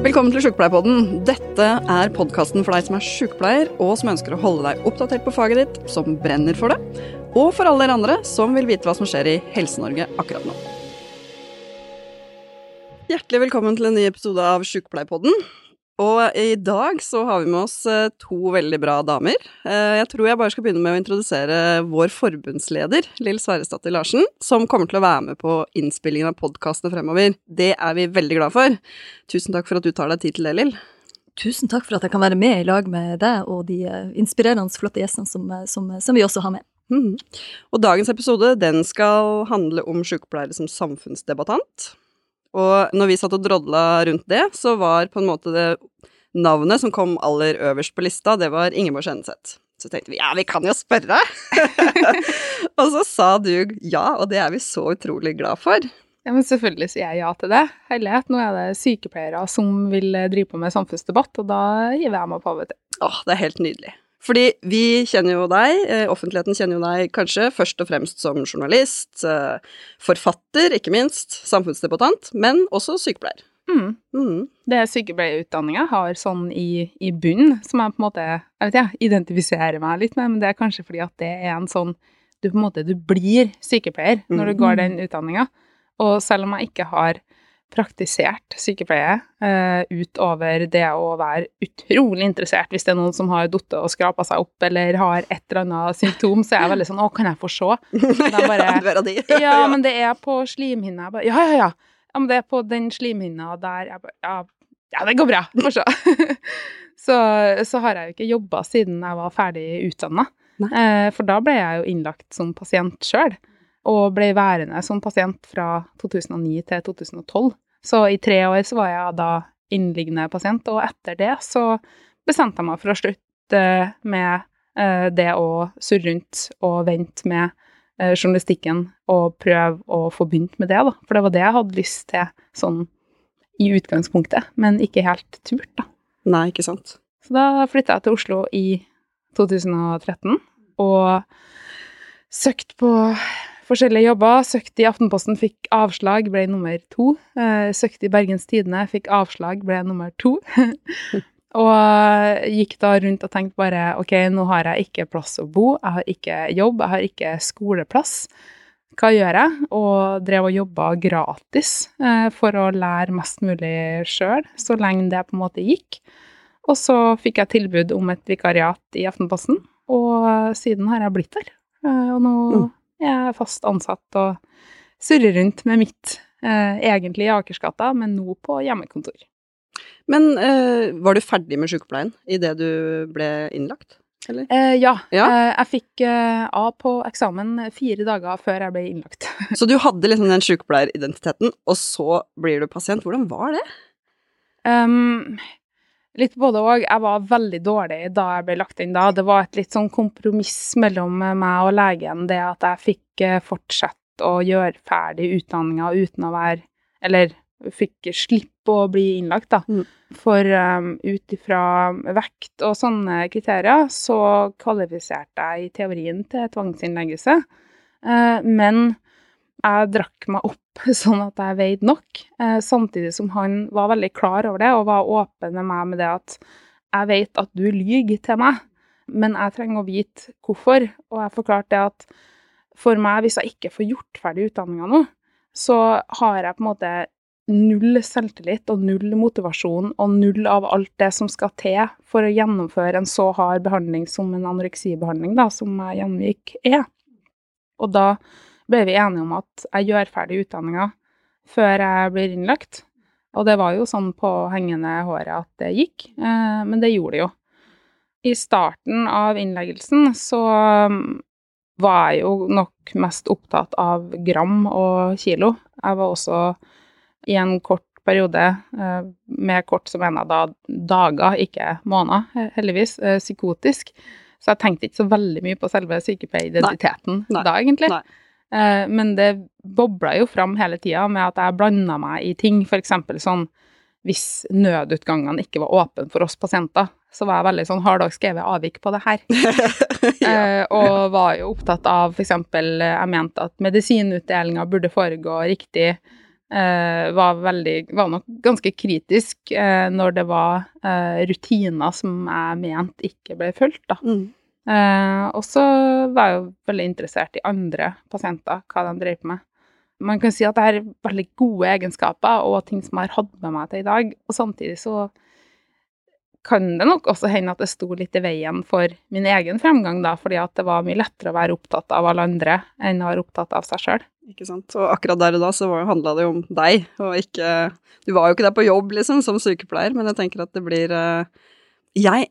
Velkommen til Sjukepleierpodden. Dette er podkasten for deg som er sjukepleier, og som ønsker å holde deg oppdatert på faget ditt, som brenner for det, og for alle dere andre som vil vite hva som skjer i Helse-Norge akkurat nå. Hjertelig velkommen til en ny episode av Sjukepleierpodden. Og i dag så har vi med oss eh, to veldig bra damer. Eh, jeg tror jeg bare skal begynne med å introdusere vår forbundsleder, Lill Sverresdatter Larsen, som kommer til å være med på innspillingen av podkastene fremover. Det er vi veldig glad for. Tusen takk for at du tar deg tid til det, Lill. Tusen takk for at jeg kan være med i lag med deg og de eh, inspirerende, flotte gjestene som, som, som vi også har med. Mm. Og dagens episode den skal handle om sykepleiere som samfunnsdebattant. Og når vi satt og drodla rundt det, så var på en måte det navnet som kom aller øverst på lista, det var Ingeborg Skjenseth. Så tenkte vi ja, vi kan jo spørre! og så sa du ja, og det er vi så utrolig glad for. Ja, men Selvfølgelig sier jeg ja til det. Herlighet, nå er det sykepleiere som vil drive på med samfunnsdebatt, og da hiver jeg meg på, vet du. Åh, det er helt nydelig. Fordi vi kjenner jo deg, eh, offentligheten kjenner jo deg kanskje først og fremst som journalist, eh, forfatter, ikke minst, samfunnsdebattant, men også sykepleier. Mm. Mm. Det er sykepleierutdanninga har sånn i, i bunn, som jeg på en måte jeg vet ikke, identifiserer meg litt med, men det er kanskje fordi at det er en sånn Du på en måte, du blir sykepleier når du går mm. den utdanninga. Og selv om jeg ikke har praktisert sykepleie uh, utover det å være utrolig interessert hvis det er noen som har falt og skrapa seg opp eller har et eller annet symptom, så er jeg veldig sånn Å, kan jeg få se? Bare, ja, men det er på slimhinna. Ja, ja, ja. Ja, men det er på den slimhinna der jeg bare, ja, ja, det går bra. Få se. så, så har jeg jo ikke jobba siden jeg var ferdig utdanna. Uh, for da ble jeg jo innlagt som pasient sjøl og ble værende som pasient fra 2009 til 2012. Så i tre år så var jeg da innliggende pasient, og etter det så bestemte jeg meg for å slutte med eh, det å surre rundt og vente med eh, journalistikken og prøve å få begynt med det, da. For det var det jeg hadde lyst til sånn i utgangspunktet, men ikke helt turt, da. Nei, ikke sant. Så da flytta jeg til Oslo i 2013 og søkte på forskjellige jobber. Søkte i Aftenposten, fikk avslag, ble nummer to. Eh, søkte i Bergens Tidende, fikk avslag, ble nummer to. og eh, gikk da rundt og tenkte bare OK, nå har jeg ikke plass å bo, jeg har ikke jobb, jeg har ikke skoleplass. Hva gjør jeg? Og drev og jobba gratis eh, for å lære mest mulig sjøl, så lenge det på en måte gikk. Og så fikk jeg tilbud om et vikariat i Aftenposten, og siden har jeg blitt der. Og nå mm. Jeg er fast ansatt og surrer rundt med mitt, eh, egentlig i Akersgata, men nå på hjemmekontor. Men eh, var du ferdig med sykepleien idet du ble innlagt? Eh, ja. ja. Eh, jeg fikk eh, A på eksamen fire dager før jeg ble innlagt. så du hadde liksom den sykepleieridentiteten, og så blir du pasient. Hvordan var det? Um, Litt både òg. Jeg var veldig dårlig da jeg ble lagt inn da. Det var et litt sånn kompromiss mellom meg og legen, det at jeg fikk eh, fortsette å gjøre ferdig utdanninga uten å være Eller fikk slippe å bli innlagt, da. Mm. For um, ut ifra vekt og sånne kriterier så kvalifiserte jeg i teorien til tvangsinnleggelse. Uh, men jeg drakk meg opp sånn at jeg veide nok, eh, samtidig som han var veldig klar over det og var åpen med meg med det at jeg vet at du lyver til meg, men jeg trenger å vite hvorfor. Og jeg forklarte det at for meg, hvis jeg ikke får gjort ferdig utdanninga nå, så har jeg på en måte null selvtillit og null motivasjon og null av alt det som skal til for å gjennomføre en så hard behandling som en anoreksibehandling, da, som jeg gjennomgikk, er. Og da ble vi enige om at jeg gjør ferdig utdanninga før jeg blir innlagt. Og det var jo sånn på hengende håret at det gikk, eh, men det gjorde det jo. I starten av innleggelsen så mm, var jeg jo nok mest opptatt av gram og kilo. Jeg var også i en kort periode, eh, med kort som mener da dager, ikke måneder, heldigvis, eh, psykotisk. Så jeg tenkte ikke så veldig mye på selve sykepleieridentiteten da, egentlig. Nei. Eh, men det bobla jo fram hele tida med at jeg blanda meg i ting, f.eks. sånn hvis nødutgangene ikke var åpne for oss pasienter, så var jeg veldig sånn har dere skrevet avvik på det her? ja. eh, og var jo opptatt av f.eks. jeg mente at medisinutdelinga burde foregå riktig eh, var, veldig, var nok ganske kritisk eh, når det var eh, rutiner som jeg mente ikke ble fulgt, da. Mm. Eh, og så var jeg jo veldig interessert i andre pasienter, hva de drev på med. Man kan si at det er veldig gode egenskaper og ting som jeg har hatt med meg til i dag, og samtidig så kan det nok også hende at det sto litt i veien for min egen fremgang, da, fordi at det var mye lettere å være opptatt av alle andre enn å være opptatt av seg sjøl. Ikke sant. Og akkurat der og da så handla det jo om deg, og ikke Du var jo ikke der på jobb, liksom, som sykepleier, men jeg tenker at det blir uh, Jeg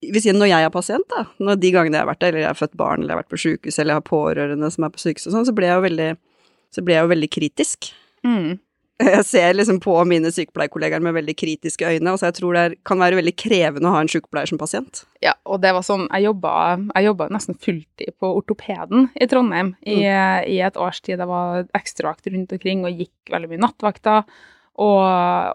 hvis jeg, Når jeg er pasient, da, når de gangene jeg har vært der, eller jeg har født barn, eller jeg har vært på sykehus, eller jeg har pårørende som er på sykehus og sånn, så blir jeg jo veldig, jeg jo veldig kritisk. Mm. Jeg ser liksom på mine sykepleierkollegaer med veldig kritiske øyne, og så jeg tror det er, kan være veldig krevende å ha en sykepleier som pasient. Ja, og det var sånn Jeg jobba, jeg jobba nesten fulltid på ortopeden i Trondheim i, Mm. i et års tid. Det var ekstravakt rundt omkring og gikk veldig mye nattvakter, og,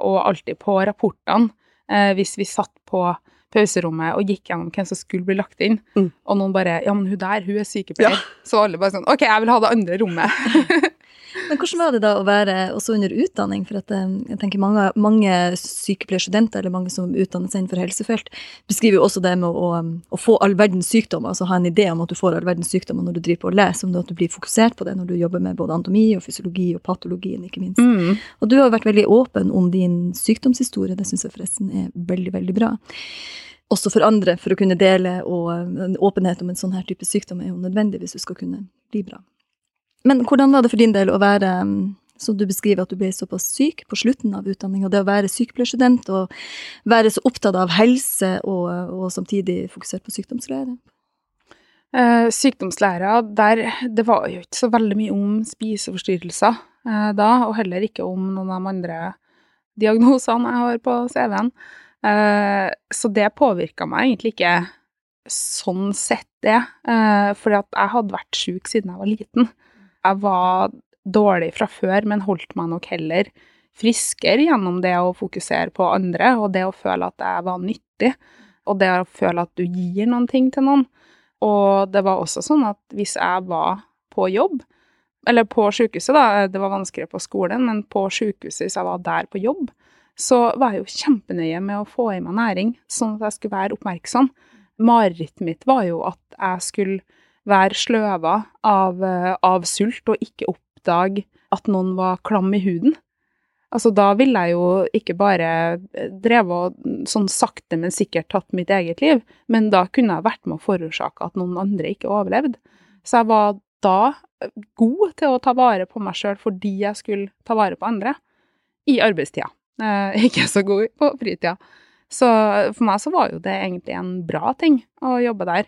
og alltid på rapportene eh, hvis vi satt på pauserommet og gikk gjennom hvem som skulle bli lagt inn, Mm. og noen bare Ja, men hun der, hun er sykepleier. Ja. Så alle bare sånn OK, jeg vil ha det andre rommet. Men hvordan var det da å være også under utdanning? For at eh, jeg tenker mange, mange sykepleierstudenter, eller mange som utdanner seg innenfor helsefelt, beskriver jo også det med å, å få all verdens sykdommer, altså ha en idé om at du får all verdens sykdommer når du driver på og leser, om det at du blir fokusert på det når du jobber med både anatomi og fysiologi og patologien, ikke minst. Mm. Og du har vært veldig åpen om din sykdomshistorie, det syns jeg forresten er veldig, veldig bra. Også for andre, for å kunne dele, og åpenhet om en sånn her type sykdom er jo nødvendig hvis du skal kunne bli bra. Men hvordan var det for din del å være, som du beskriver, at du ble såpass syk på slutten av utdanninga, det å være sykepleierstudent og være så opptatt av helse og, og samtidig fokusert på sykdomslære? Eh, sykdomslæra, der Det var jo ikke så veldig mye om spiseforstyrrelser eh, da, og heller ikke om noen av de andre diagnosene jeg har på CV-en. Eh, så det påvirka meg egentlig ikke sånn sett, det. Eh, fordi at jeg hadde vært syk siden jeg var liten. Jeg var dårlig fra før, men holdt meg nok heller friskere gjennom det å fokusere på andre, og det å føle at jeg var nyttig, og det å føle at du gir noen ting til noen. Og det var også sånn at hvis jeg var på jobb, eller på sykehuset, da, det var vanskeligere på skolen, men på sykehuset, hvis jeg var der på jobb, så var jeg jo kjempenøye med å få i meg næring, sånn at jeg skulle være oppmerksom. Marerittet mitt var jo at jeg skulle være sløva av, eh, av sult og ikke oppdage at noen var klam i huden. Altså, da ville jeg jo ikke bare eh, drevet og sånn sakte, men sikkert tatt mitt eget liv, men da kunne jeg vært med å forårsake at noen andre ikke overlevde. Så jeg var da eh, god til å ta vare på meg sjøl fordi jeg skulle ta vare på andre i arbeidstida. Eh, ikke så god på fritida. Så for meg så var jo det egentlig en bra ting å jobbe der.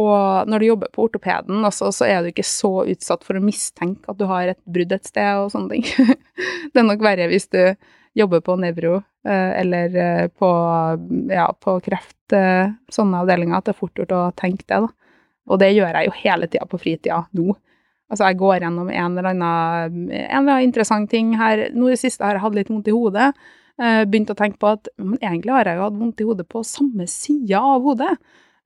Og når du jobber på ortopeden, altså, så er du ikke så utsatt for å mistenke at du har et brudd et sted og sånne ting. det er nok verre hvis du jobber på nevro eh, eller eh, på, ja, på kreft, eh, sånne avdelinger, at det er fort gjort å tenke det, da. Og det gjør jeg jo hele tida på fritida nå. Altså, jeg går gjennom en eller annen, en eller annen interessant ting her. Nå i det siste har jeg hatt litt vondt i hodet. Begynt å tenke på at men egentlig har jeg jo hatt vondt i hodet på samme sida av hodet.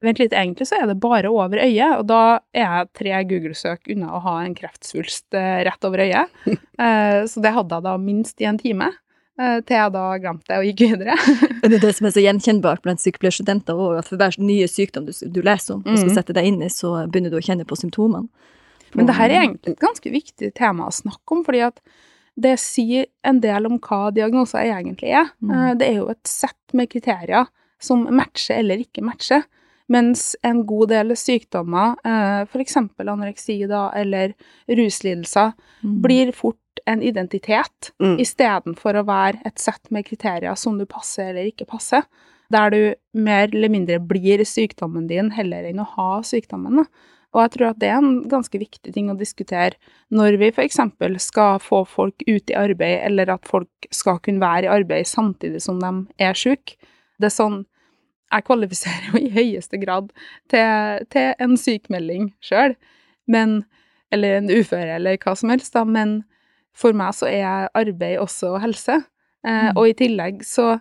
Vent litt, egentlig så er det bare over øyet, og da er jeg tre Google-søk unna å ha en kreftsvulst eh, rett over øyet. Eh, så det hadde jeg da minst i en time, eh, til jeg da glemte det og gikk videre. Det er det som er så gjenkjennbart blant sykepleierstudenter òg, at for hver nye sykdom du, du leser om og skal Mhm. sette deg inn i, så begynner du å kjenne på symptomene. Men det her er egentlig et ganske viktig tema å snakke om, fordi at det sier en del om hva diagnoser egentlig er. Mm. Eh, Det er jo et sett med kriterier som matcher eller ikke matcher. Mens en god del sykdommer, eh, f.eks. anoreksi da, eller ruslidelser, Mm. blir fort en identitet Mm. istedenfor å være et sett med kriterier som du passer eller ikke passer. Der du mer eller mindre blir sykdommen din heller enn å ha sykdommen. Da. Og jeg tror at det er en ganske viktig ting å diskutere når vi f.eks. skal få folk ut i arbeid, eller at folk skal kunne være i arbeid samtidig som de er syke. Det er sånn Jeg kvalifiserer jo i høyeste grad til, til en sykmelding sjøl, men Eller en uføre, eller hva som helst, da, men for meg så er arbeid også helse. Eh, Mm. og i tillegg så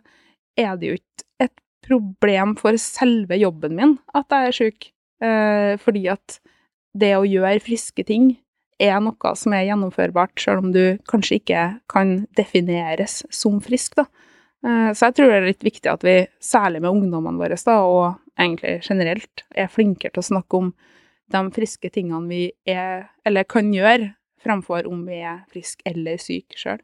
er det jo ikke et problem for selve jobben min at jeg er syk. Eh, fordi at det å gjøre friske ting er noe som er gjennomførbart, selv om du kanskje ikke kan defineres som frisk, da. Eh, så jeg tror det er litt viktig at vi, særlig med ungdommene våre, da, og egentlig generelt, er flinkere til å snakke om de friske tingene vi er, eller kan gjøre, fremfor om vi er friske eller syke sjøl.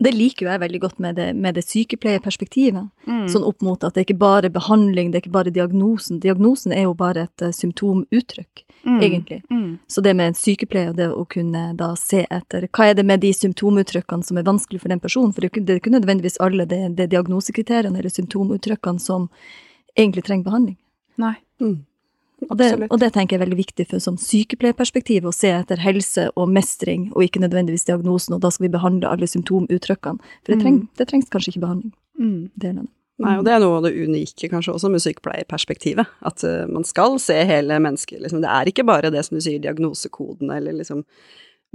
Det liker jo jeg veldig godt med det, med det sykepleierperspektivet. Mm. Sånn opp mot at det er ikke bare behandling, det er ikke bare diagnosen. Diagnosen er jo bare et uh, symptomuttrykk, Mm. egentlig. Mm. Så det med en sykepleier, det å kunne da se etter hva er det med de symptomuttrykkene som er vanskelig for den personen, for det er ikke- det er ikke nødvendigvis alle det, det diagnosekriteriene eller symptomuttrykkene som egentlig trenger behandling. Nei, Mm. Og det, og det tenker jeg er veldig viktig for som sykepleierperspektiv, å se etter helse og mestring, og ikke nødvendigvis diagnosen, og da skal vi behandle alle symptomuttrykkene. For det, Mm. treng, det trengs kanskje ikke behandling. Mm. delen. Nei, og det er noe av det unike kanskje også med sykepleierperspektivet. At uh, man skal se hele mennesket. Liksom. Det er ikke bare det som du sier, diagnosekodene eller liksom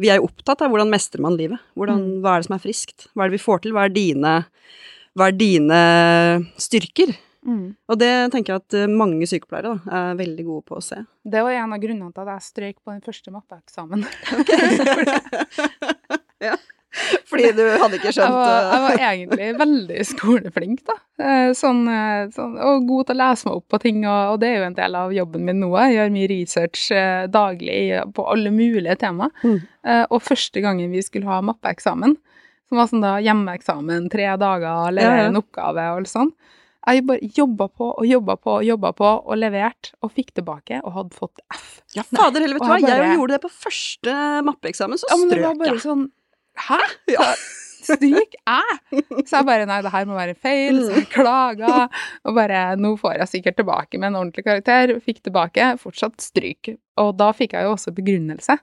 Vi er jo opptatt av hvordan mestrer man livet. Hvordan, Hva er det som er friskt? Hva er det vi får til? Hva er dine, hva er dine styrker? Mm. Og det tenker jeg at eh, mange sykepleiere da, er veldig gode på å se. Det var en av grunnene til at jeg strøyk på den første mappeeksamen. ja. Fordi du hadde ikke Jeg skjønt var, jeg eh, var egentlig veldig skoleflink, da. Eh, Sånn, sånn, og god til å lese meg opp på ting, og, og det er jo en del av jobben min nå. Jeg gjør mye research daglig på alle mulige temaer. Mm. Eh, Og første gangen vi skulle ha mappeeksamen, som var sånn da hjemmeeksamen, tre dager, levere Ja, ja. en oppgave og alt sånn, jeg bare jobba på og jobba på og jobba på og leverte og fikk tilbake og hadde fått F. Ja, fader heller, vet du hva. jeg Jeg gjorde det på første mappeeksamen, så Ja, men det var bare jeg. sånn Hæ? Ja. Stryk jeg? Så jeg bare nei, det her må være feil. Så jeg klaga. Og bare nå får jeg sikkert tilbake med en ordentlig karakter. Fikk tilbake, fortsatt stryk. Og da fikk jeg jo også begrunnelse.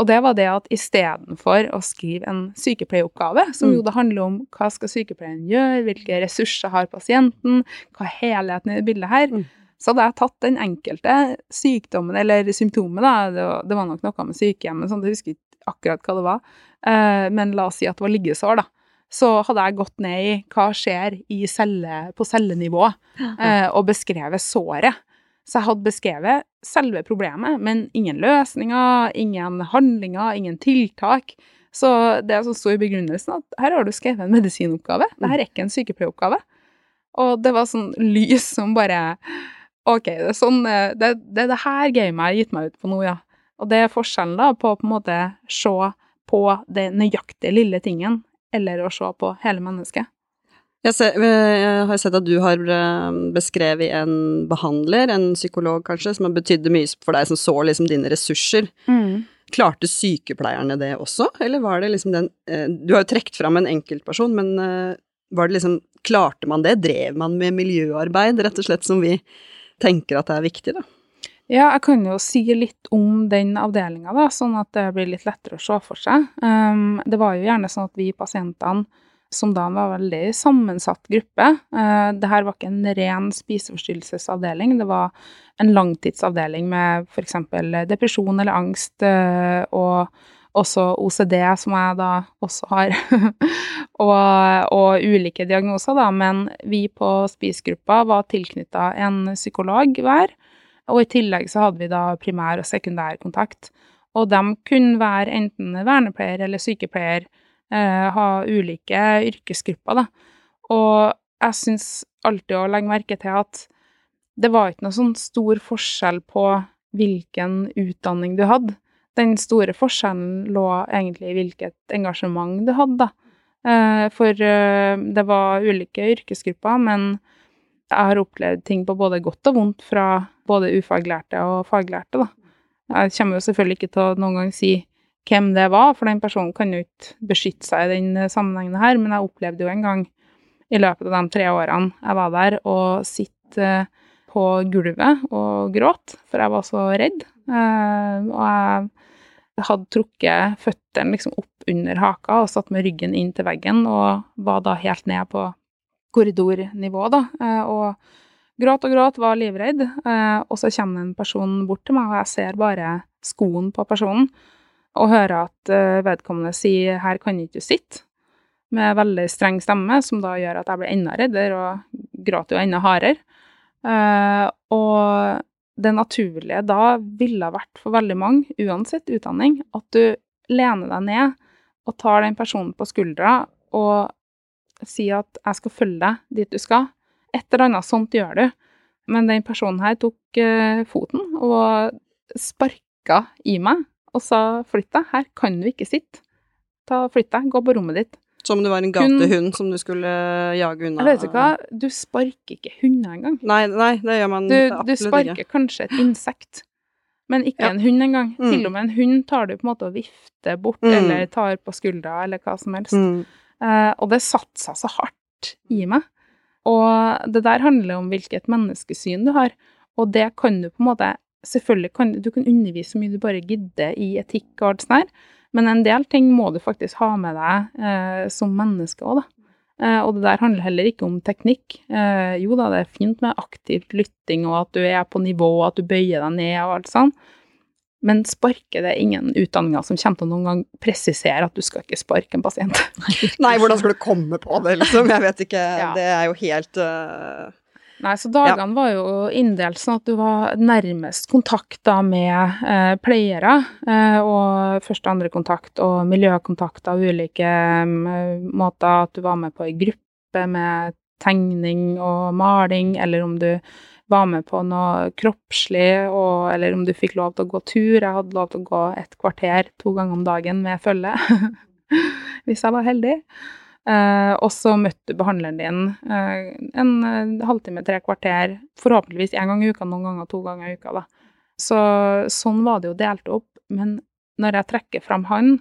Og det var det at istedenfor å skrive en sykepleieroppgave, som jo Mm. det handler om hva skal sykepleieren gjøre, hvilke ressurser har pasienten, hva er helheten i det bildet her, Mm. så hadde jeg tatt den enkelte sykdommen, eller symptomet, da, det var, nok noe med sykehjemmet, sånn, jeg husker ikke akkurat hva det var, eh, men la oss si at det var liggesår, da. Så hadde jeg gått ned i hva skjer i celle, på cellenivå, eh, og beskrevet såret. Så jeg hadde beskrevet selve problemet, men ingen løsninger, ingen handlinger, ingen tiltak. Så det som sto i begrunnelsen, at her har du skrevet en medisinoppgave, det her er ikke en sykepleieoppgave. Og det var sånn lys som bare Ok, det er sånn eh, Det, det det her gamet har gitt meg ut på nå, ja. Og det er forskjellen da på å på en måte se på det nøyaktige lille tingen, eller å se på hele mennesket. Jeg, ser, jeg har sett at du har eh, beskrevet en behandler, en psykolog kanskje, som har betydde mye for deg, som så liksom dine ressurser. Klarte sykepleierne det også, eller var det liksom den eh, Du har jo trukket fram en enkeltperson, men eh, var det liksom Klarte man det? Drev man med miljøarbeid, rett og slett, som vi tenker at det er viktig, da? Ja, jeg kan jo si litt om den avdelinga, da, sånn at det blir litt lettere å se for seg. Um, det var jo gjerne sånn at vi pasientene, som da var en veldig sammensatt gruppe uh, Det her var ikke en ren spiseforstyrrelsesavdeling, det var en langtidsavdeling med f.eks. depresjon eller angst, uh, og også OCD, som jeg da også har, og, og ulike diagnoser, da, men vi på spisgruppa var tilknytta en psykolog hver. Og i tillegg så hadde vi da primær- og sekundærkontakt. Og de kunne være enten vernepleier eller sykepleier, eh, ha ulike yrkesgrupper, da. Og jeg syns alltid å legge merke til at det var ikke noe sånn stor forskjell på hvilken utdanning du hadde. Den store forskjellen lå egentlig i hvilket engasjement du hadde, da. Eh, for eh, det var ulike yrkesgrupper, men jeg har opplevd ting på både godt og vondt fra både ufaglærte og faglærte, da. Jeg kommer jo selvfølgelig ikke til å noen gang si hvem det var, for den personen kan jo ikke beskytte seg i den eh, sammenhengen her, men jeg opplevde jo en gang i løpet av de tre årene jeg var der, å sitte eh, på gulvet og gråte, for jeg var så redd. Eh, og jeg hadde trukket føttene liksom opp under haka og satt med ryggen inn til veggen, og var da helt ned på korridornivå, da, og gråt og gråt, var livredd, og så kommer en person bort til meg, og jeg ser bare skoen på personen, og hører at eh, vedkommende sier 'her kan ikke du sitte', med veldig streng stemme, som da gjør at jeg blir enda reddere, og gråter jo enda hardere. Eh, og det naturlige da ville vært for veldig mange, uansett utdanning, at du lener deg ned og tar den personen på skuldra og sier at 'jeg skal følge deg dit du skal'. Et eller annet sånt gjør du. Men den personen her tok uh, foten og sparka i meg og sa 'flytt deg, her kan du ikke sitte'. Ta Flytt deg, gå på rommet ditt. Som om det var en gatehund som du skulle jage unna? Jeg vet ikke hva, du sparker ikke hunder engang. Nei, nei, det gjør man Du, du sparker ikke. kanskje et insekt, men ikke Ja. en hund engang. Mm. Til og med en hund tar du på en måte og vifter bort, Mm. eller tar på skuldra, eller hva som helst. Mm. Eh, og det satte seg så hardt i meg. Og det der handler om hvilket menneskesyn du har, og det kan du på en måte Selvfølgelig kan du kan undervise så mye du bare gidder i etikk og alt sånt her, men en del ting må du faktisk ha med deg eh, som menneske òg, da. Eh, og det der handler heller ikke om teknikk. Eh, jo da, det er fint med aktivt lytting, og at du er på nivå, og at du bøyer deg ned og alt sånn, men sparke det er ingen utdanninger som kommer til å noen gang presisere at du skal ikke sparke en pasient. Nei, hvordan skal du komme på det, liksom? Jeg vet ikke. Ja. Det er jo helt øh, Nei, så dagene var jo inndelt sånn at du var nærmest kontakta med eh, pleiere, eh, og første og andre kontakt og miljøkontakt av ulike mm, måter, at du var med på ei gruppe med tegning og maling, eller om du var med på noe kroppslig, og, eller om du fikk lov til å gå tur. Jeg hadde lov til å gå et kvarter to ganger om dagen med følge, hvis jeg var heldig. Eh, og så møtte behandleren din eh, en eh, halvtime, tre kvarter, forhåpentligvis én gang i uka, noen ganger to ganger i uka. da. Så sånn var det jo delt opp. Men når jeg trekker fram han,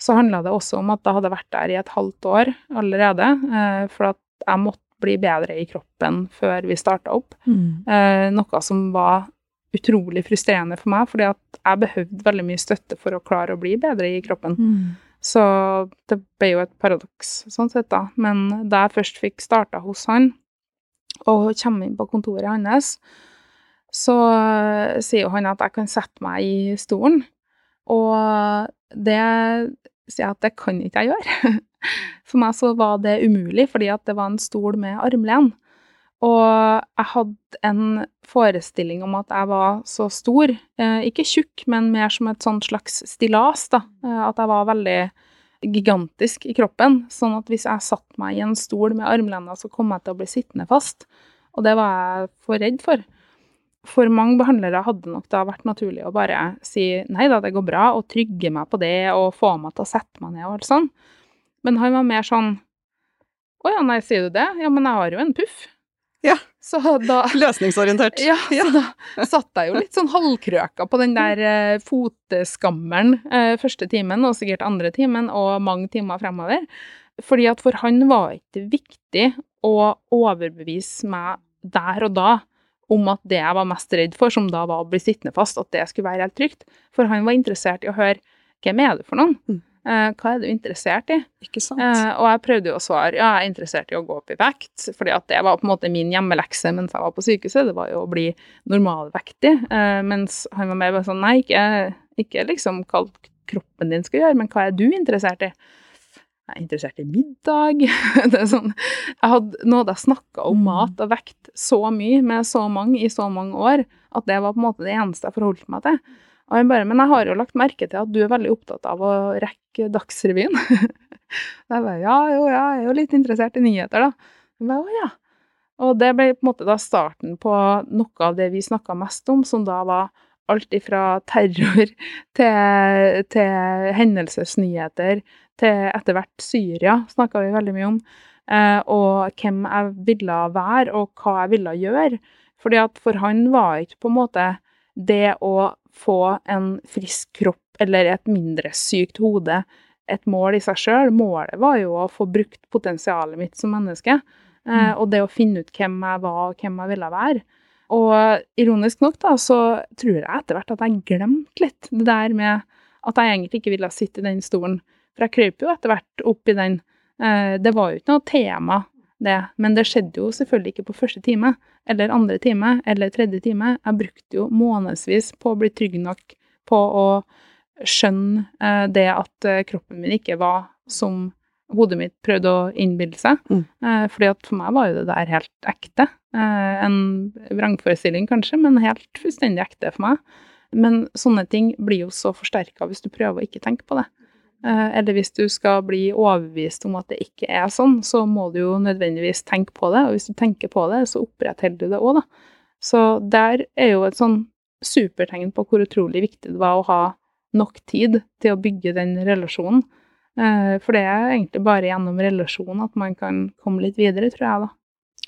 så handla det også om at jeg hadde vært der i et halvt år allerede, eh, for at jeg måtte bli bedre i kroppen før vi starta opp. Mm. Eh, noe som var utrolig frustrerende for meg, fordi at jeg behøvde veldig mye støtte for å klare å bli bedre i kroppen. Mm. Så det ble jo et paradoks sånn sett, da. Men da jeg først fikk starta hos han, og kommer inn på kontoret hans, så eh, sier jo han at jeg kan sette meg i stolen. Og det sier jeg at det kan ikke jeg gjøre. For meg så var det umulig, fordi at det var en stol med armlen. Og jeg hadde en forestilling om at jeg var så stor, eh, ikke tjukk, men mer som et sånt slags stillas, da. Eh, at jeg var veldig gigantisk i kroppen, sånn at hvis jeg satte meg i en stol med armlener, så kom jeg til å bli sittende fast. Og det var jeg for redd for. For mange behandlere hadde nok da vært naturlig å bare si nei da, det går bra, og trygge meg på det, og få meg til å sette meg ned og alt sånn. Men han var mer sånn å ja, nei, sier du det? Ja, men jeg har jo en puff. Ja. Så da løsningsorientert. ja, så da satt jeg jo litt sånn halvkrøka på den der eh, fotskammeren eh, første timen, og sikkert andre timen, og mange timer fremover. Fordi at for han var ikke viktig å overbevise meg der og da om at det jeg var mest redd for, som da var å bli sittende fast, at det skulle være helt trygt. For han var interessert i å høre hvem er du for noen? Mm. Eh, hva er du interessert i? Ikke sant? Eh, og jeg prøvde jo å svare ja, jeg er interessert i å gå opp i vekt, fordi at det var på en måte min hjemmelekse mens jeg var på sykehuset, det var jo å bli normalvektig. Eh, mens han var mer bare sånn nei, ikke, ikke liksom hva kroppen din skal gjøre, men hva er du interessert i? Jeg er interessert i middag. det er sånn, jeg hadde, nå hadde jeg snakka om Mm. mat og vekt så mye med så mange i så mange år, at det var på en måte det eneste jeg forholdt meg til. Og han bare, men jeg har jo lagt merke til at du er veldig opptatt av å rekke Dagsrevyen. Da jeg bare, ja, jo, ja, jeg er jo litt interessert i nyheter, da. Jeg bare, å ja. Og det ble på en måte da starten på noe av det vi snakka mest om, som da var alt ifra terror til, til hendelsesnyheter, til etter hvert Syria snakka vi veldig mye om. Eh, og hvem jeg ville være, og hva jeg ville gjøre. Fordi at for han var ikke på en måte det å få en frisk kropp eller et mindre sykt hode et mål i seg sjøl. Målet var jo å få brukt potensialet mitt som menneske. Mm. og det å finne ut hvem jeg var, og hvem jeg ville være. Og ironisk nok, da, så tror jeg etter hvert at jeg glemte litt det der med at jeg egentlig ikke ville sitte i den stolen. For jeg krøp jo etter hvert opp i den. Eh, det var jo ikke noe tema, det. Men det skjedde jo selvfølgelig ikke på første time, eller andre time, eller tredje time. Jeg brukte jo månedsvis på å bli trygg nok på å skjønne eh, det at eh, kroppen min ikke var som hodet mitt prøvde å innbille seg. Mm. Eh, fordi at for meg var jo det der helt ekte. Eh, en vrangforestilling kanskje, men helt fullstendig ekte for meg. Men sånne ting blir jo så forsterka hvis du prøver å ikke tenke på det. Eh, eller hvis du skal bli overbevist om at det ikke er sånn, så må du jo nødvendigvis tenke på det. Og hvis du tenker på det, så opprettholder du det òg, da. Så der er jo et sånn supertegn på hvor utrolig viktig det var å ha nok tid til å bygge den relasjonen. Eh, for det er egentlig bare gjennom relasjon at man kan komme litt videre, tror jeg, da.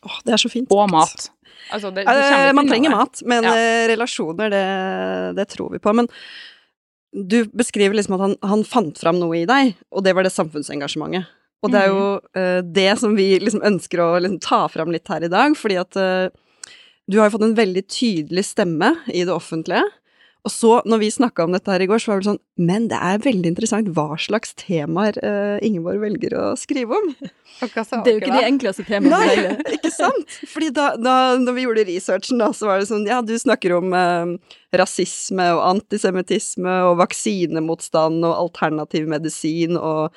Åh, det er så fint. Og mat. Altså, det, det Eh, man trenger mat, men Ja. relasjoner, det, det tror vi på. Men du beskriver liksom at han, han fant fram noe i deg, og det var det samfunnsengasjementet. Og det er jo uh, det som vi liksom ønsker å liksom ta fram litt her i dag, fordi at uh, du har jo fått en veldig tydelig stemme i det offentlige. Og så, når vi snakka om dette her i går, så var det sånn Men det er veldig interessant hva slags temaer uh, Ingeborg velger å skrive om. Det er jo ikke de enkleste temaene. Nei, heller. ikke sant? Fordi da, da når vi gjorde researchen, da, så var det sånn Ja, du snakker om uh, rasisme og antisemittisme og vaksinemotstand og alternativ medisin og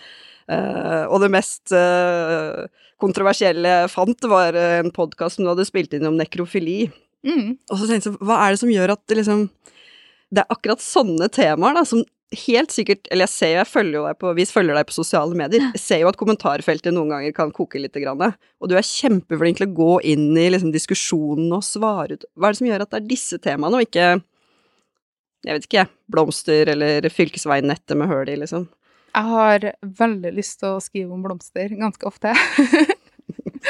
Uh, Og det mest uh, kontroversielle jeg fant, var en podkast som du hadde spilt inn om nekrofili. Mm. Og så tenkte jeg, hva er det som gjør at det liksom Det er akkurat sånne temaer da, som helt sikkert Eller jeg ser jo, jeg følger jo deg på Vi følger deg på sosiale medier. Jeg ser jo at kommentarfeltet noen ganger kan koke litt. Grann, og du er kjempeflink til å gå inn i liksom, diskusjonen og svare ut Hva er det som gjør at det er disse temaene, og ikke Jeg vet ikke, jeg. Blomster eller fylkesveinettet med høl i, liksom. Jeg har veldig lyst til å skrive om blomster ganske ofte.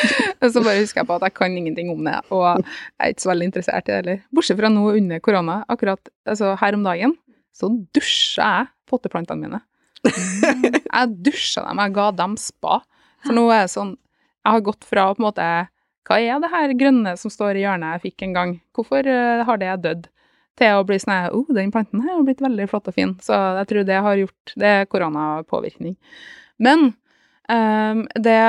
Og så bare husker jeg på at jeg kan ingenting om det, og jeg er ikke så veldig interessert i det heller. Bortsett fra nå under korona. Akkurat altså, her om dagen så dusja jeg potteplantene mine. Jeg dusja dem, jeg ga dem spa. For nå er det sånn Jeg har gått fra på en måte Hva er det her grønne som står i hjørnet jeg fikk en gang? Hvorfor eh, har det dødd? Til å bli sånn Å, oh, den planten her har blitt veldig flott og fin. Så jeg tror det har gjort Det er koronapåvirkning. Men um, det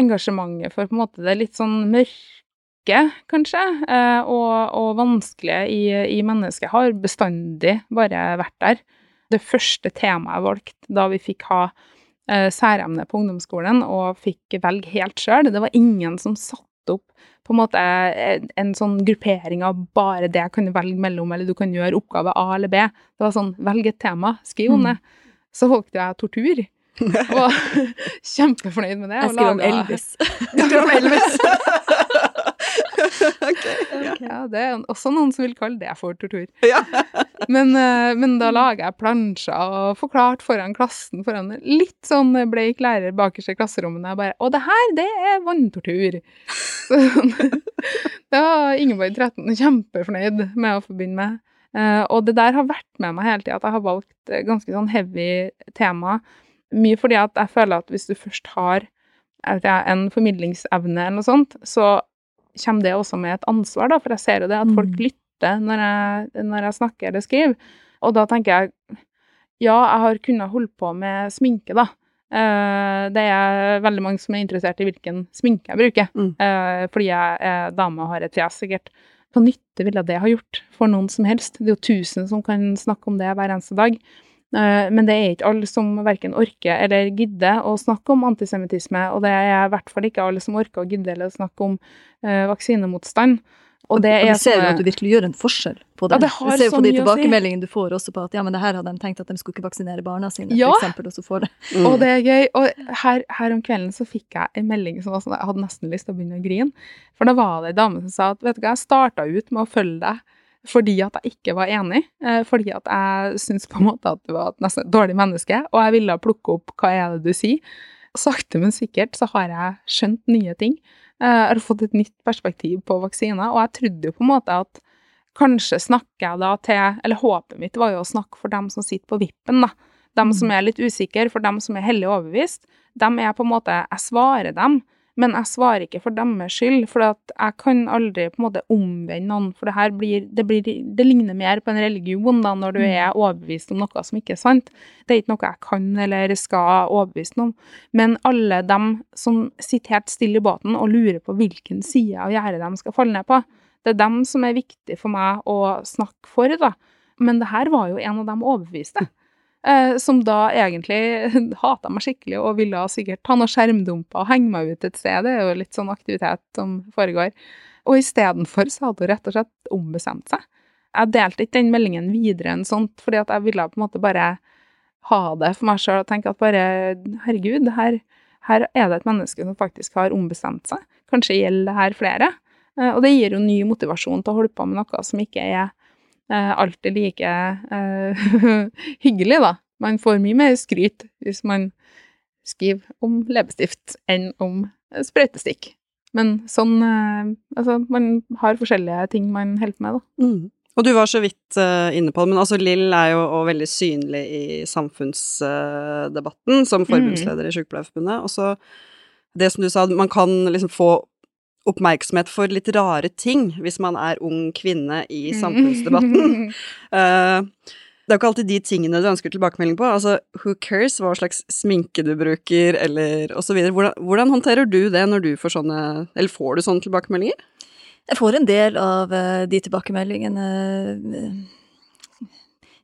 engasjementet for på en måte det litt sånn mørke, kanskje, uh, og, og vanskelige i, i mennesket har bestandig bare vært der. Det første temaet jeg valgte da vi fikk ha uh, særemne på ungdomsskolen og fikk velge helt sjøl, det var ingen som satte opp på en måte en, en sånn gruppering av bare det jeg kunne velge mellom, eller du kan gjøre oppgave A eller B. Det var sånn, velg et tema, skriv om det. Så valgte jeg tortur. Og kjempefornøyd med det. Jeg skriver om Elvis. Jeg skriver om Elvis. okay, ja. Ja, det er også noen som vil kalle det for tortur. Ja. Men, eh, men da lager jeg plansjer og forklart foran klassen, foran litt sånn bleik lærer bakerst i klasserommet, og jeg bare Og det her, det er vanntortur. Så, det var Ingeborg 13 kjempefornøyd med å forbinde med. Eh, og det der har vært med meg hele tida, at jeg har valgt eh, ganske sånn heavy tema. Mye fordi at jeg føler at hvis du først har jeg en formidlingsevne eller noe sånt, så kommer det også med et ansvar, da, for jeg ser jo det at folk Mm. lytter når jeg, når jeg snakker eller skriver. Og da tenker jeg ja, jeg har kunnet holde på med sminke, da. Eh, det er veldig mange som er interessert i hvilken sminke jeg bruker, Mm. eh, fordi jeg er dame og har et fjes, sikkert. Hva nytte ville det ha gjort for noen som helst? Det er jo tusen som kan snakke om det hver eneste dag. Eh, Men det er ikke alle som verken orker eller gidder å snakke om antisemittisme, og det er i hvert fall ikke alle som orker å gidde eller snakke om eh, vaksinemotstand. Og det er du ser jo at du virkelig gjør en forskjell på det. Ja, det har du ser jo så på de tilbakemeldingene du får også på at ja, men det her hadde de tenkt at de skulle ikke vaksinere barna sine, Ja. for eksempel, og så får det. Mm. Og det er gøy. Og her, her om kvelden så fikk jeg en melding som var sånn Jeg hadde nesten lyst til å begynne å grine. For da var det ei dame som sa at vet du hva, jeg starta ut med å følge deg fordi at jeg ikke var enig. Eh, fordi at jeg syntes på en måte at du var et nesten dårlig menneske, og jeg ville plukke opp hva er det du sier. Sakte, men sikkert så har jeg skjønt nye ting. Eh, Jeg har fått et nytt perspektiv på vaksiner, og jeg trodde jo på en måte at kanskje snakker jeg da til Eller håpet mitt var jo å snakke for dem som sitter på vippen, da. Dem som er litt usikre, for dem som er hellig overbevist. Dem er på en måte Jeg svarer dem, men jeg svarer ikke for deres skyld, for jeg kan aldri på en måte omvende noen, for det her blir det, blir det ligner mer på en religion da, når du er overbevist om noe som ikke er sant. Det er ikke noe jeg kan eller skal overbevise noen om. Men alle dem som sitter helt stille i båten og lurer på hvilken side av gjerdet de skal falle ned på, det er dem som er viktig for meg å snakke for, da. Men det her var jo en av dem overbeviste. Eh, som da egentlig hata meg skikkelig og ville sikkert ta noen skjermdumper og henge meg ut et sted. Det er jo litt sånn aktivitet som foregår. Og istedenfor så hadde hun rett og slett ombestemt seg. jeg delte ikke den meldingen videre enn sånt, fordi at jeg ville på en måte bare ha det for meg sjøl og tenke at bare herregud, her, her er det et menneske som faktisk har ombestemt seg. Kanskje gjelder det her flere. Eh, og det gir jo ny motivasjon til å holde på med noe som ikke er alltid like eh, hyggelig, da. Man får mye mer skryt hvis man skriver om leppestift enn om sprøytestikk. Men sånn Altså, man har forskjellige ting man holder på med, da. Mm. Og du var så vidt uh, inne på det, men altså Lill er jo også veldig synlig i samfunnsdebatten uh, som mm. forbundsleder i Sykepleierforbundet. Og så det som du sa, man kan liksom få oppmerksomhet for litt rare ting hvis man er ung kvinne i samfunnsdebatten. uh, det er jo ikke alltid de tingene du ønsker tilbakemelding på. Altså, who cares hva slags sminke du bruker, eller videre. Hvordan, hvordan håndterer du det når du får sånne Eller får du sånne tilbakemeldinger? Jeg får en del av uh, de tilbakemeldingene.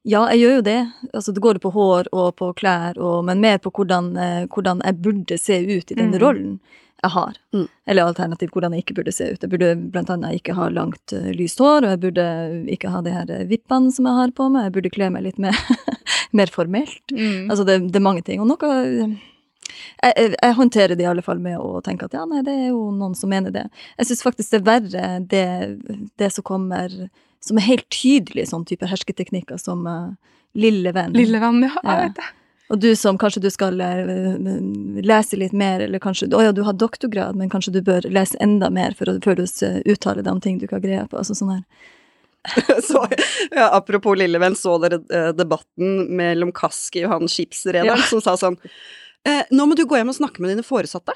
Ja, jeg gjør jo det. Altså, det går på hår og på klær, og, men mer på hvordan, hvordan, jeg burde se ut i den mm. rollen jeg har. Mm. Eller alternativt hvordan jeg ikke burde se ut. Jeg burde annet ikke ha langt, uh, lyst hår, og jeg burde ikke ha de her vippene som jeg har på meg. Jeg burde kle meg litt mer, mer formelt. Mm. Altså, det, det, er mange ting. Og noe jeg, jeg, jeg, håndterer det i alle fall med å tenke at ja, nei, det er jo noen som mener det. Jeg syns faktisk det er verre det, det, som kommer som er helt tydelig sånn type hersketeknikker som uh, lille venn. Lille venn, ja. Jeg vet det. Og du som kanskje du skal uh, lese litt mer, eller kanskje Å ja, du har doktorgrad, men kanskje du bør lese enda mer å, før du uttaler deg om ting du ikke har greie på. Altså sånn her. så, ja, apropos Lillevenn, så dere debatten mellom Kaski og han skipsrederen ja. som sa sånn eh, Nå må du gå hjem og snakke med dine foresatte.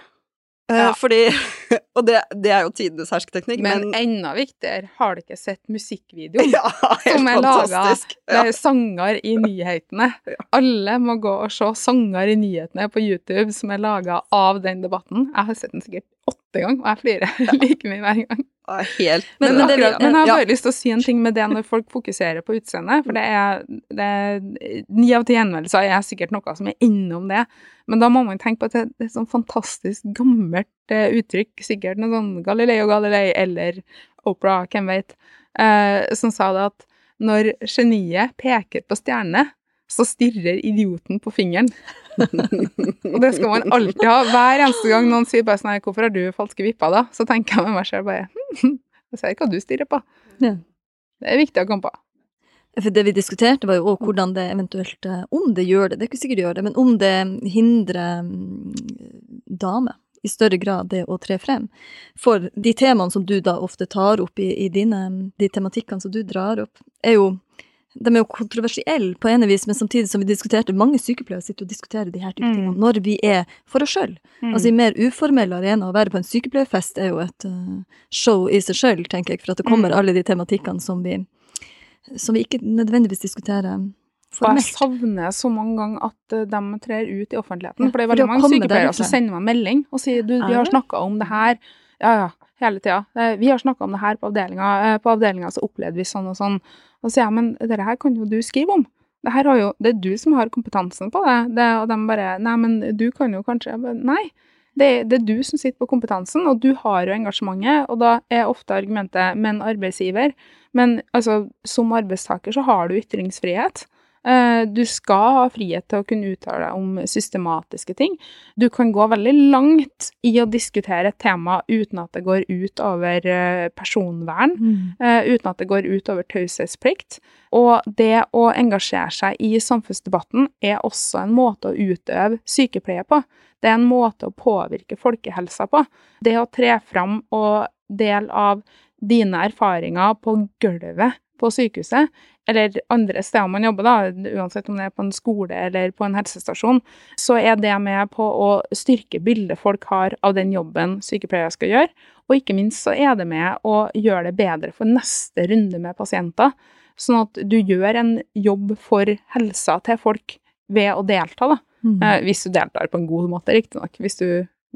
Eh, ja. Fordi Og det, det, er jo tidenes hersketeknikk, men, men enda viktigere, har du ikke sett musikkvideoen ja, som er laga med ja. sanger i nyhetene? Alle må gå og se sanger i nyhetene på YouTube som er laga av den debatten. Jeg har sett den sikkert åtte ganger, og jeg flirer like mye hver gang. Helt. Men, men, det, men, jeg har bare lyst til å si en ting med det når folk fokuserer på utseendet, for det er Ni av ti henvendelser er sikkert noe som er innom det, men da må man tenke på at det, det er et sånn fantastisk gammelt uh, uttrykk, sikkert noe sånn Galileo Galilei eller Opera, hvem vet, uh, som sa det at når geniet peker på stjernene, så stirrer idioten på fingeren. og det skal man alltid ha. Hver eneste gang noen sier bare sånn 'Hvorfor har du falske vipper', da? Så tenker jeg med meg selv bare hm, Jeg ser hva du stirrer på. Ja. Det er viktig å komme på. For det vi diskuterte, var jo òg hvordan det eventuelt eh, Om det gjør det, det er ikke sikkert det gjør det, men om det hindrer mm, damer i større grad det å tre frem. For de temaene som du da ofte tar opp i, i dine, de tematikkene som du drar opp, er jo de er jo kontroversielle på ene vis, men samtidig som vi diskuterte, mange sykepleiere sitter og diskuterer de her type mm. tingene når vi er for oss sjøl. Mm. Altså i mer uformelle arenaer, å være på en sykepleierfest er jo et uh, show i seg sjøl, tenker jeg, for at det kommer mm. alle de tematikkene som vi, som vi ikke nødvendigvis diskuterer. Formelt. Jeg savner så mange ganger at uh, de trer ut i offentligheten. for det er veldig mange sykepleiere som sender meg melding og sier du, vi har snakka om det her. Ja, ja, hele tida. Vi har snakka om det her på avdelinga. Eh, på avdelinga så opplevde vi sånn og sånn. Og så sier jeg, men dette her kan jo du skrive om. Det, her har jo, det er du som har kompetansen på det. det. Og de bare Nei, men du kan jo kanskje Nei. Det, det, er du som sitter på kompetansen, og du har jo engasjementet. Og da er ofte argumentet 'men arbeidsgiver'. Men altså, som arbeidstaker så har du ytringsfrihet. Eh, du skal ha frihet til å kunne uttale deg om systematiske ting. Du kan gå veldig langt i å diskutere et tema uten at det går ut over eh, personvern, mm. Eh, uten at det går ut over taushetsplikt. Og det å engasjere seg i samfunnsdebatten er også en måte å utøve sykepleie på. Det er en måte å påvirke folkehelsa på. Det å tre fram og dele av dine erfaringer på gulvet på sykehuset, eller andre steder man jobber, da, uansett om det er på en skole eller på en helsestasjon, så er det med på å styrke bildet folk har av den jobben sykepleiere skal gjøre. Og ikke minst så er det med å gjøre det bedre for neste runde med pasienter. Sånn at du gjør en jobb for helsa til folk ved å delta, da. Mm. Eh, hvis du deltar på en god måte, riktignok. Hvis du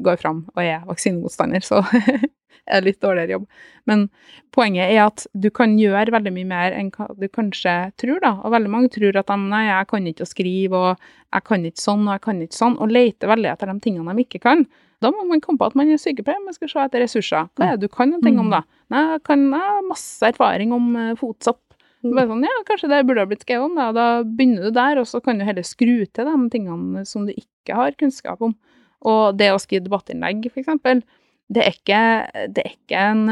går fram og er vaksinemotstander, så er litt dårligere jobb. Men poenget er at du kan gjøre veldig mye mer enn hva du kanskje tror, da. Og veldig mange tror at de nei, jeg kan ikke å skrive, og jeg kan ikke sånn, og jeg kan ikke sånn, og leter veldig etter de tingene de ikke kan. Da må man komme på at man er sykepleier, man skal se etter ressurser. Hva er det du kan en ting om, da? Nei, jeg kan jeg har masse erfaring om uh, fotsopp. Mm. Bare sånn, ja, kanskje det burde ha blitt skrevet om, da. Da begynner du der, og så kan du heller skru til de tingene som du ikke har kunnskap om. Og det å skrive debattinnlegg, eksempel, det er ikke, det er ikke en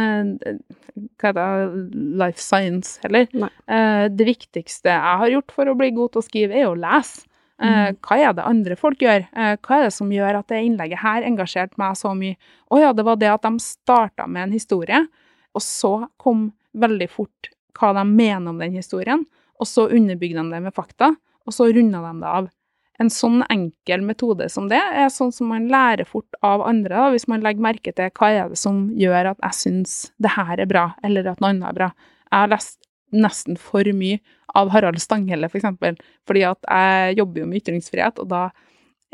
hva heter det, life science heller. Nei. Eh, Det viktigste jeg har gjort for å bli god til å skrive, er å lese. Eh, Mm. Hva er det andre folk gjør? Eh, Hva er det som gjør at det innlegget her engasjerte meg så mye? Å ja, det var det at de starta med en historie, og så kom veldig fort hva de mener om den historien, og så underbygde de det med fakta, og så runda de det av. En sånn enkel metode som det er sånn som man lærer fort av andre, da, hvis man legger merke til hva er det som gjør at jeg syns det her er bra, eller at noe annet er bra. Jeg har lest nesten for mye av Harald Stanghelle, for eksempel, fordi at jeg jobber jo med ytringsfrihet, og da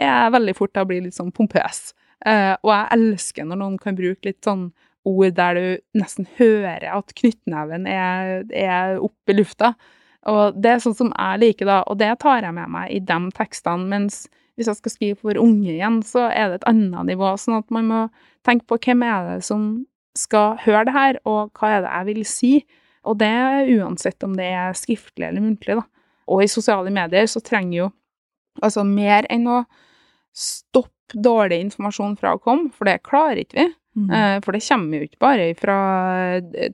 er jeg veldig fort til å bli litt sånn pompøs. Eh, og jeg elsker når noen kan bruke litt sånn ord der du nesten hører at knyttneven er, er opp i lufta. Og det er sånn som jeg liker, da, og det tar jeg med meg i de tekstene. Mens hvis jeg skal skrive for unge igjen, så er det et annet nivå. Sånn at man må tenke på hvem er det som skal høre det her, og hva er det jeg vil si. Og det uansett om det er skriftlig eller muntlig, da. Og i sosiale medier så trenger jo altså mer enn å stoppe dårlig informasjon fra å komme, for det klarer ikke vi. Mm. Eh, For det kommer jo ikke bare fra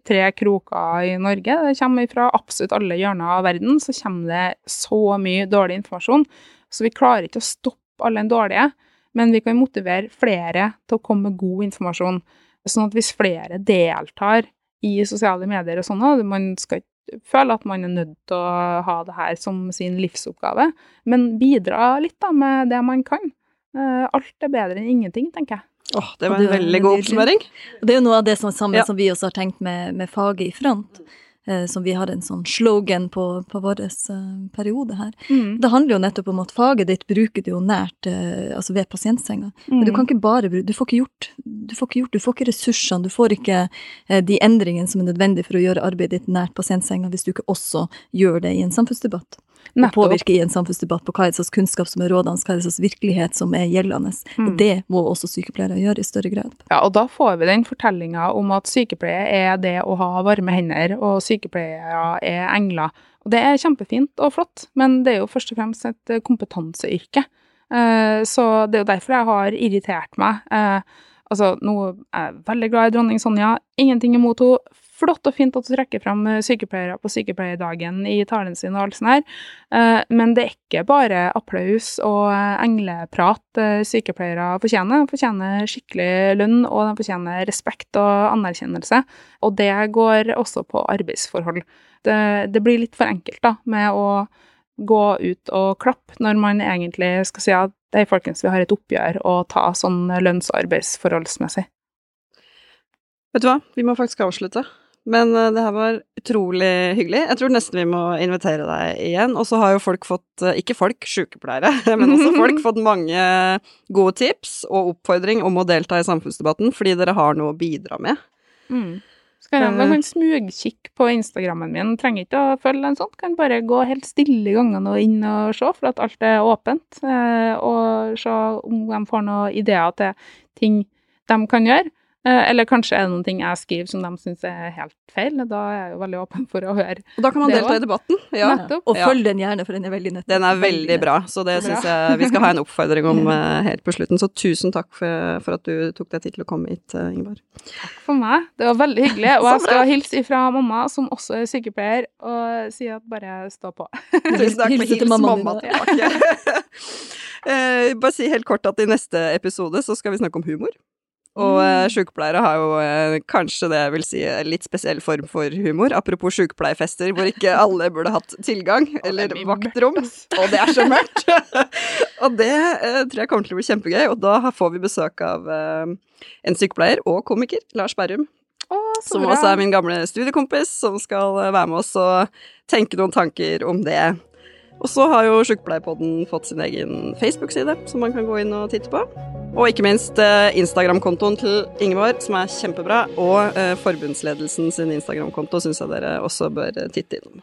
tre kroker i Norge, det kommer fra absolutt alle hjørner av verden, så kommer det så mye dårlig informasjon. Så vi klarer ikke å stoppe all den dårlige, men vi kan motivere flere til å komme med god informasjon. Sånn at hvis flere deltar i sosiale medier og sånn, man skal ikke føle at man er nødt til å ha det her som sin livsoppgave, men bidra litt da med det man kan. Eh, Alt er bedre enn ingenting, tenker jeg. Åh, det var en det var veldig god oppsummering. Det er jo noe av det som, samme Ja. som vi også har tenkt med, med faget i front, eh, som vi har en sånn slogan på, på vår eh, periode her. Mm. Det handler jo nettopp om at faget ditt bruker du jo nært, eh, altså ved pasientsenga. Men du kan ikke bare bruke, du får ikke gjort, du får ikke gjort, du får ikke ressursene, du får ikke de endringene som er nødvendige for å gjøre arbeidet ditt nært pasientsenga, hvis du ikke også gjør det i en samfunnsdebatt. Og å påvirke i en samfunnsdebatt på hva er det slags kunnskap som er rådende, hva er det slags virkelighet som er gjeldende. Mm. Det må også sykepleiere gjøre i større grad. Ja, og da får vi den fortellinga om at sykepleie er det å ha varme hender, og sykepleiere er engler. Og det er kjempefint og flott, men det er jo først og fremst et kompetanseyrke. Eh, Så det er jo derfor jeg har irritert meg. Eh, Altså, nå er jeg veldig glad i dronning Sonja, ingenting imot henne. Flott og fint at du trekker frem eh, sykepleiere på sykepleierdagen i talen sin og alt sånt her, Eh, men det er ikke bare applaus og eh, engleprat sykepleiere fortjener. De fortjener skikkelig lønn, og de fortjener respekt og anerkjennelse. Og det går også på arbeidsforhold. Det, det blir litt for enkelt da, med å gå ut og klappe når man egentlig skal si at hei, folkens, vi har et oppgjør å ta sånn lønns- og arbeidsforholdsmessig. Vet du hva, vi må faktisk avslutte. Men eh, det her var utrolig hyggelig. Jeg tror nesten vi må invitere deg igjen. Og så har jo folk fått, eh, ikke folk, sykepleiere, men også folk fått mange gode tips og oppfordring om å delta i samfunnsdebatten, fordi dere har noe å bidra med. Skal jeg, Eh. da kan smugkikke på Instagrammen min. Trenger ikke å følge en sånn. Kan bare gå helt stille i gangene og inn og se, for at alt er åpent. Eh, og se om de får noen ideer til ting de kan gjøre. Eh, eller kanskje er det noen ting jeg skriver som de syns er helt feil. Da er jeg jo veldig åpen for å høre. Og da kan man delta var- i debatten. Ja. Nettopp. Og følg den gjerne, for den er veldig nettopp. Den er veldig bra, så det syns jeg vi skal ha en oppfordring om eh, helt på slutten. Så tusen takk for, for at du tok deg tid til å komme hit, Ingeborg. Takk For meg. Det var veldig hyggelig. Og jeg skal hilse ifra mamma, som også er sykepleier, og si at bare stå på. Tusen takk. Hilse Hils til mamma tilbake. Eh, bare si helt kort at i neste episode så skal vi snakke om humor. Og mm. sykepleiere har jo eh, kanskje det jeg vil si en litt spesiell form for humor. Apropos sykepleierfester hvor ikke alle burde hatt tilgang, eller er vaktrom. Og det er så mørkt! og det eh, tror jeg kommer til å bli kjempegøy. Og da får vi besøk av eh, en sykepleier og komiker, Lars Berrum. Å, Som bra. også er min gamle studiekompis, som skal eh, være med oss og tenke noen tanker om det. Og så har jo Sjukepleierpodden fått sin egen Facebook-side, som man kan gå inn og titte på. Og ikke minst eh, Instagram-kontoen til Ingeborg, som er kjempebra. Og eh, forbundsledelsen sin Instagram-konto syns jeg dere også bør eh, titte innom.